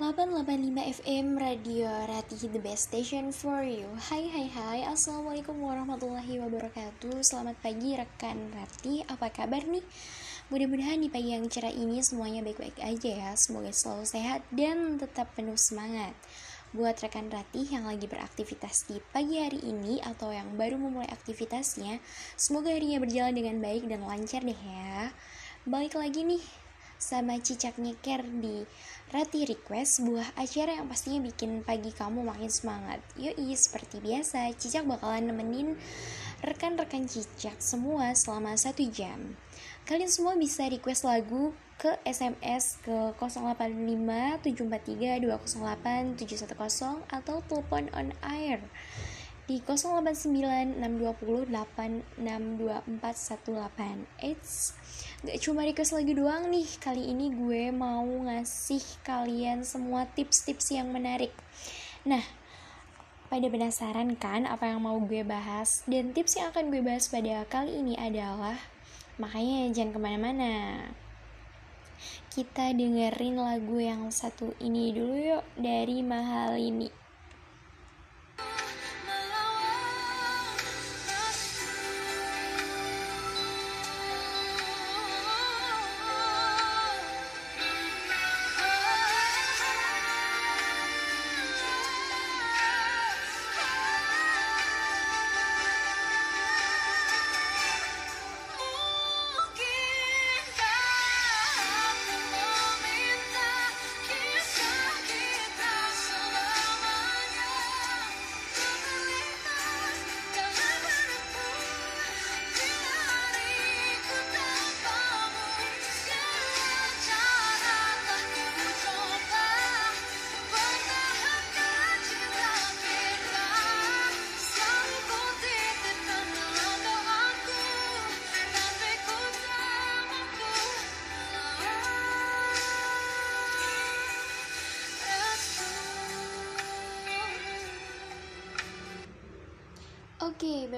8885 FM Radio Ratih The Best Station for you. Hai hai hai. Assalamualaikum warahmatullahi wabarakatuh. Selamat pagi rekan Ratih Apa kabar nih? Mudah-mudahan di pagi yang cerah ini semuanya baik-baik aja ya. Semoga selalu sehat dan tetap penuh semangat. Buat rekan Ratih yang lagi beraktivitas di pagi hari ini Atau yang baru memulai aktivitasnya Semoga harinya berjalan dengan baik dan lancar deh ya. Balik lagi nih sama Cicak Nyeker di Rati Request, sebuah acara yang pastinya bikin pagi kamu makin semangat. Yoi, seperti biasa, Cicak bakalan nemenin rekan-rekan Cicak semua selama satu jam. Kalian semua bisa request lagu ke SMS ke 085 743 208 710 atau telepon on air di 089 620 862 Eits, gak cuma request lagi doang nih. Kali ini gue mau ngasih kalian semua tips-tips yang menarik. Nah, pada penasaran kan apa yang mau gue bahas? Dan tips yang akan gue bahas pada kali ini adalah Makanya jangan ke mana-mana. Kita dengerin lagu yang satu ini dulu yuk Dari Mahal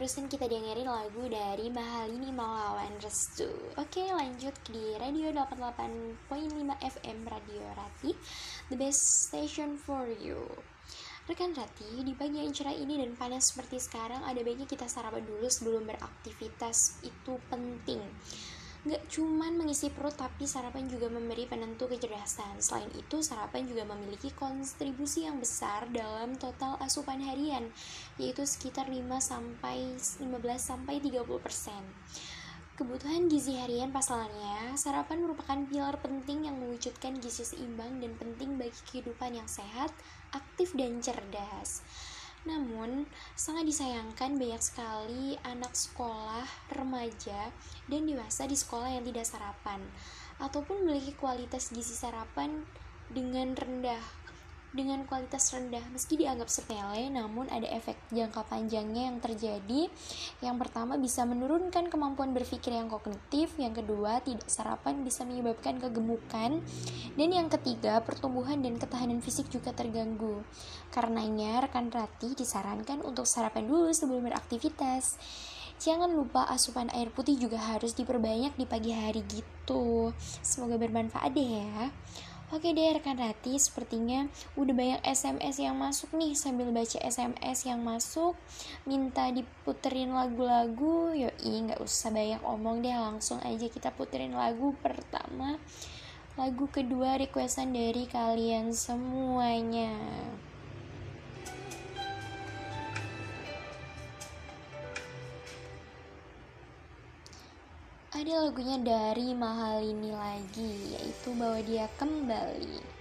barusan kita dengerin lagu dari Mahalini Maulawan Restu. Oke, lanjut di Radio 88.5 FM Radio Rati, the best station for you. Rekan Rati, di pagi yang cerah ini dan panas seperti sekarang, ada baiknya kita sarapan dulu sebelum beraktivitas. Itu penting. Gak cuman mengisi perut, tapi sarapan juga memberi penentu kecerdasan. Selain itu, sarapan juga memiliki kontribusi yang besar dalam total asupan harian, yaitu sekitar 5 sampai 15 sampai 30 persen. Kebutuhan gizi harian pasalnya, sarapan merupakan pilar penting yang mewujudkan gizi seimbang dan penting bagi kehidupan yang sehat, aktif, dan cerdas. Namun, sangat disayangkan banyak sekali anak sekolah, remaja, dan dewasa di sekolah yang tidak sarapan ataupun memiliki kualitas gizi sarapan dengan rendah dengan kualitas rendah. Meski dianggap sepele namun ada efek jangka panjangnya yang terjadi. Yang pertama bisa menurunkan kemampuan berpikir yang kognitif. Yang kedua tidak sarapan bisa menyebabkan kegemukan. Dan yang ketiga pertumbuhan dan ketahanan fisik juga terganggu. Karenanya rekan rati disarankan untuk sarapan dulu sebelum beraktivitas. Jangan lupa asupan air putih juga harus diperbanyak di pagi hari gitu. Semoga bermanfaat deh ya. Oke deh rekan Rati, sepertinya udah banyak SMS yang masuk nih. Sambil baca SMS yang masuk Minta diputerin lagu-lagu. Yoi, gak usah banyak omong deh Langsung aja kita puterin lagu pertama. Lagu kedua requestan dari kalian semuanya ada lagunya dari mahal ini lagi yaitu bawa dia kembali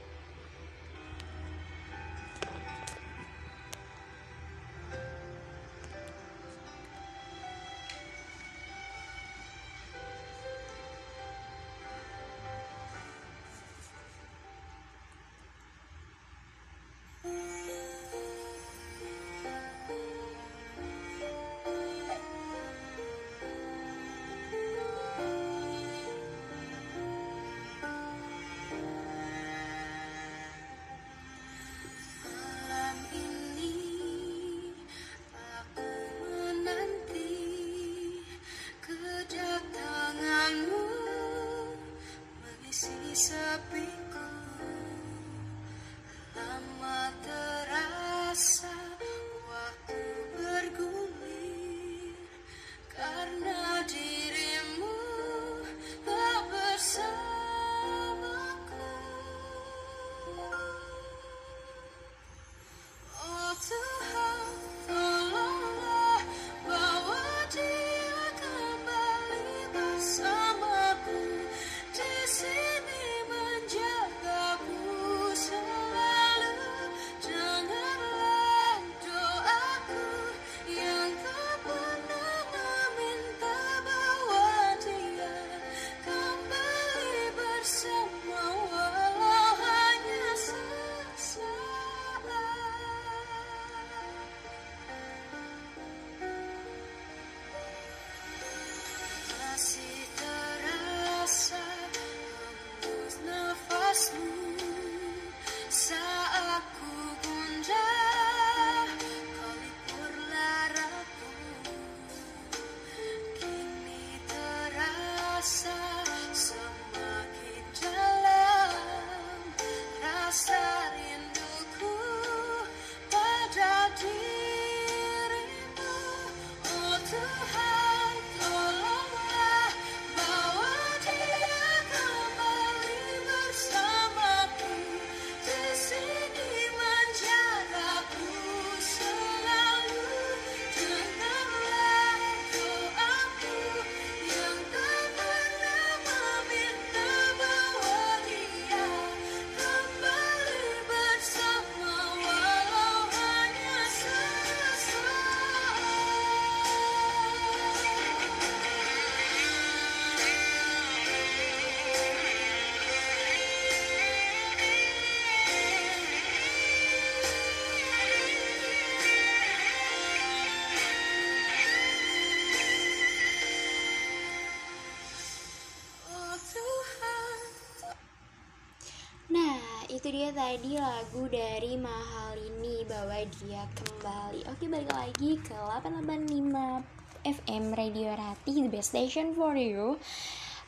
dia tadi lagu dari Mahal ini Bawa Dia Kembali. Oke balik lagi ke 885 FM Radio Rati The best station for you.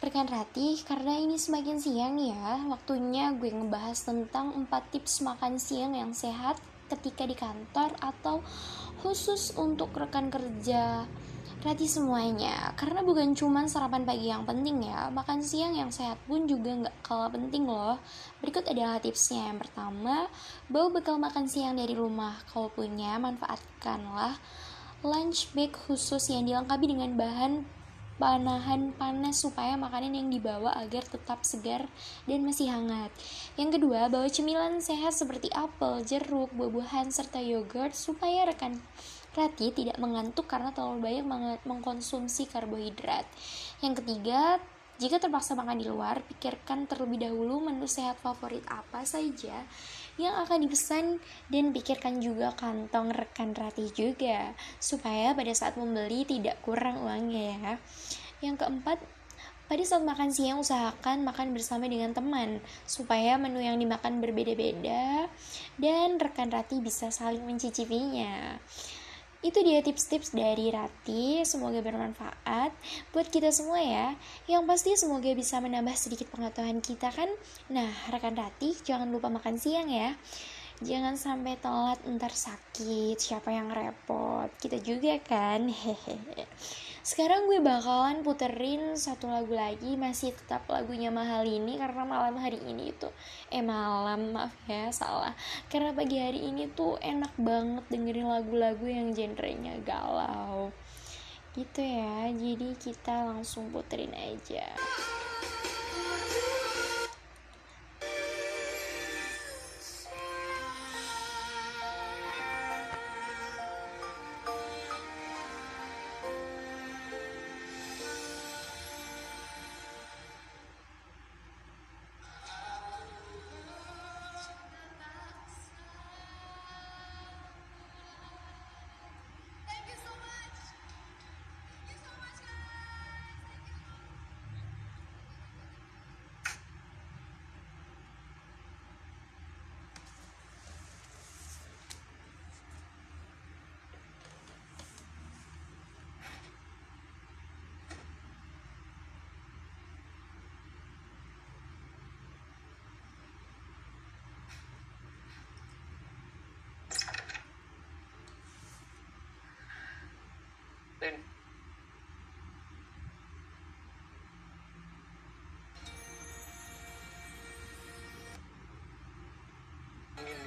Rekan Rati, karena ini semakin siang ya Waktunya gue ngebahas tentang 4 tips makan siang yang sehat ketika di kantor Atau khusus untuk rekan kerja Rati semuanya, karena bukan cuma sarapan pagi yang penting ya, makan siang yang sehat pun juga nggak kalah penting loh. Berikut adalah tipsnya. Yang pertama, bawa bekal makan siang dari rumah. Kalau punya, manfaatkanlah lunch bag khusus yang dilengkapi dengan bahan panahan panas supaya makanan yang dibawa agar tetap segar dan masih hangat. Yang kedua, bawa cemilan sehat seperti apel, jeruk, buah-buahan, serta yogurt supaya rekan Rati tidak mengantuk karena terlalu banyak mengkonsumsi karbohidrat. Yang ketiga, jika terpaksa makan di luar, pikirkan terlebih dahulu menu sehat favorit apa saja yang akan dipesan dan pikirkan juga kantong rekan Rati juga supaya pada saat membeli tidak kurang uangnya ya. Yang keempat, pada saat makan siang usahakan makan bersama dengan teman supaya menu yang dimakan berbeda-beda dan rekan Rati bisa saling mencicipinya itu dia tips-tips dari Rati. Semoga bermanfaat buat kita semua ya. Yang pasti semoga bisa menambah sedikit pengetahuan kita kan. Nah rekan Rati jangan lupa makan siang ya jangan sampai telat ntar sakit siapa yang repot. Kita juga kan hehehe. Sekarang gue bakalan puterin satu lagu lagi masih tetap lagunya mahal ini karena malam hari ini itu eh malam maaf ya salah. Karena pagi hari ini tuh enak banget dengerin lagu-lagu yang genrenya galau. Gitu ya jadi kita langsung puterin aja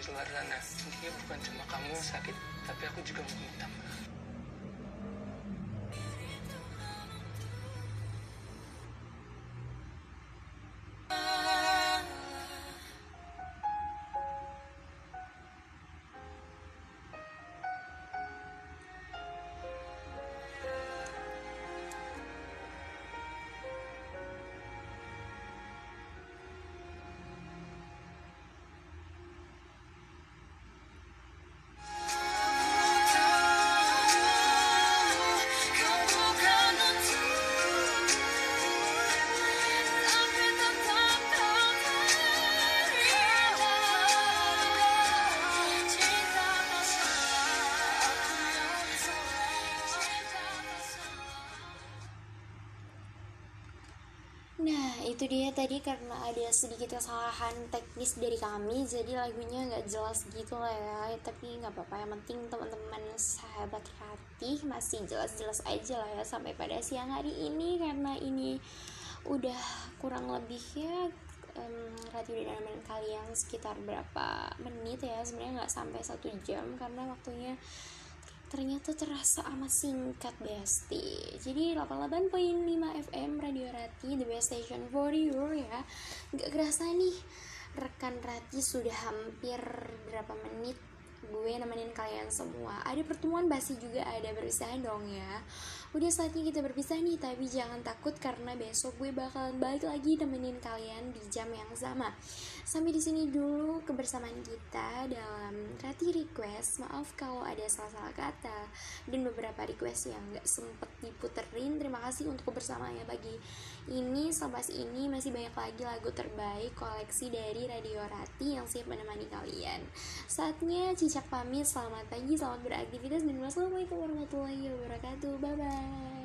Di luar sana, ini bukan cuma kamu sakit, tapi aku juga mau tadi karena ada sedikit kesalahan teknis dari kami, jadi lagunya nggak jelas gitu lah ya. Tapi nggak apa-apa, yang penting teman-teman sahabat Ratih masih jelas-jelas aja lah ya sampai pada siang hari ini karena ini udah kurang lebih ya um, nemenin kalian sekitar berapa menit ya sebenarnya nggak sampai satu jam karena waktunya ternyata terasa amat singkat Besti. Jadi 88.5 FM Radio Rati the best station for you ya. Nggak kerasa nih rekan Rati sudah hampir berapa menit gue nemenin kalian semua. Ada pertemuan basi juga ada berpisah dong ya udah saatnya kita berpisah nih tapi jangan takut karena besok gue bakalan balik lagi nemenin kalian di jam yang sama Sampai di sini dulu kebersamaan kita dalam Rati Request. Maaf kalau ada salah-salah kata dan beberapa request yang gak sempet diputerin. Terima kasih untuk kebersamaannya pagi ini. Selepas ini masih banyak lagi lagu terbaik koleksi dari Radio Rati yang siap menemani kalian. Saatnya Cicak pamit. Selamat pagi, selamat beraktivitas dan wassalamualaikum warahmatullahi wabarakatuh. Bye bye.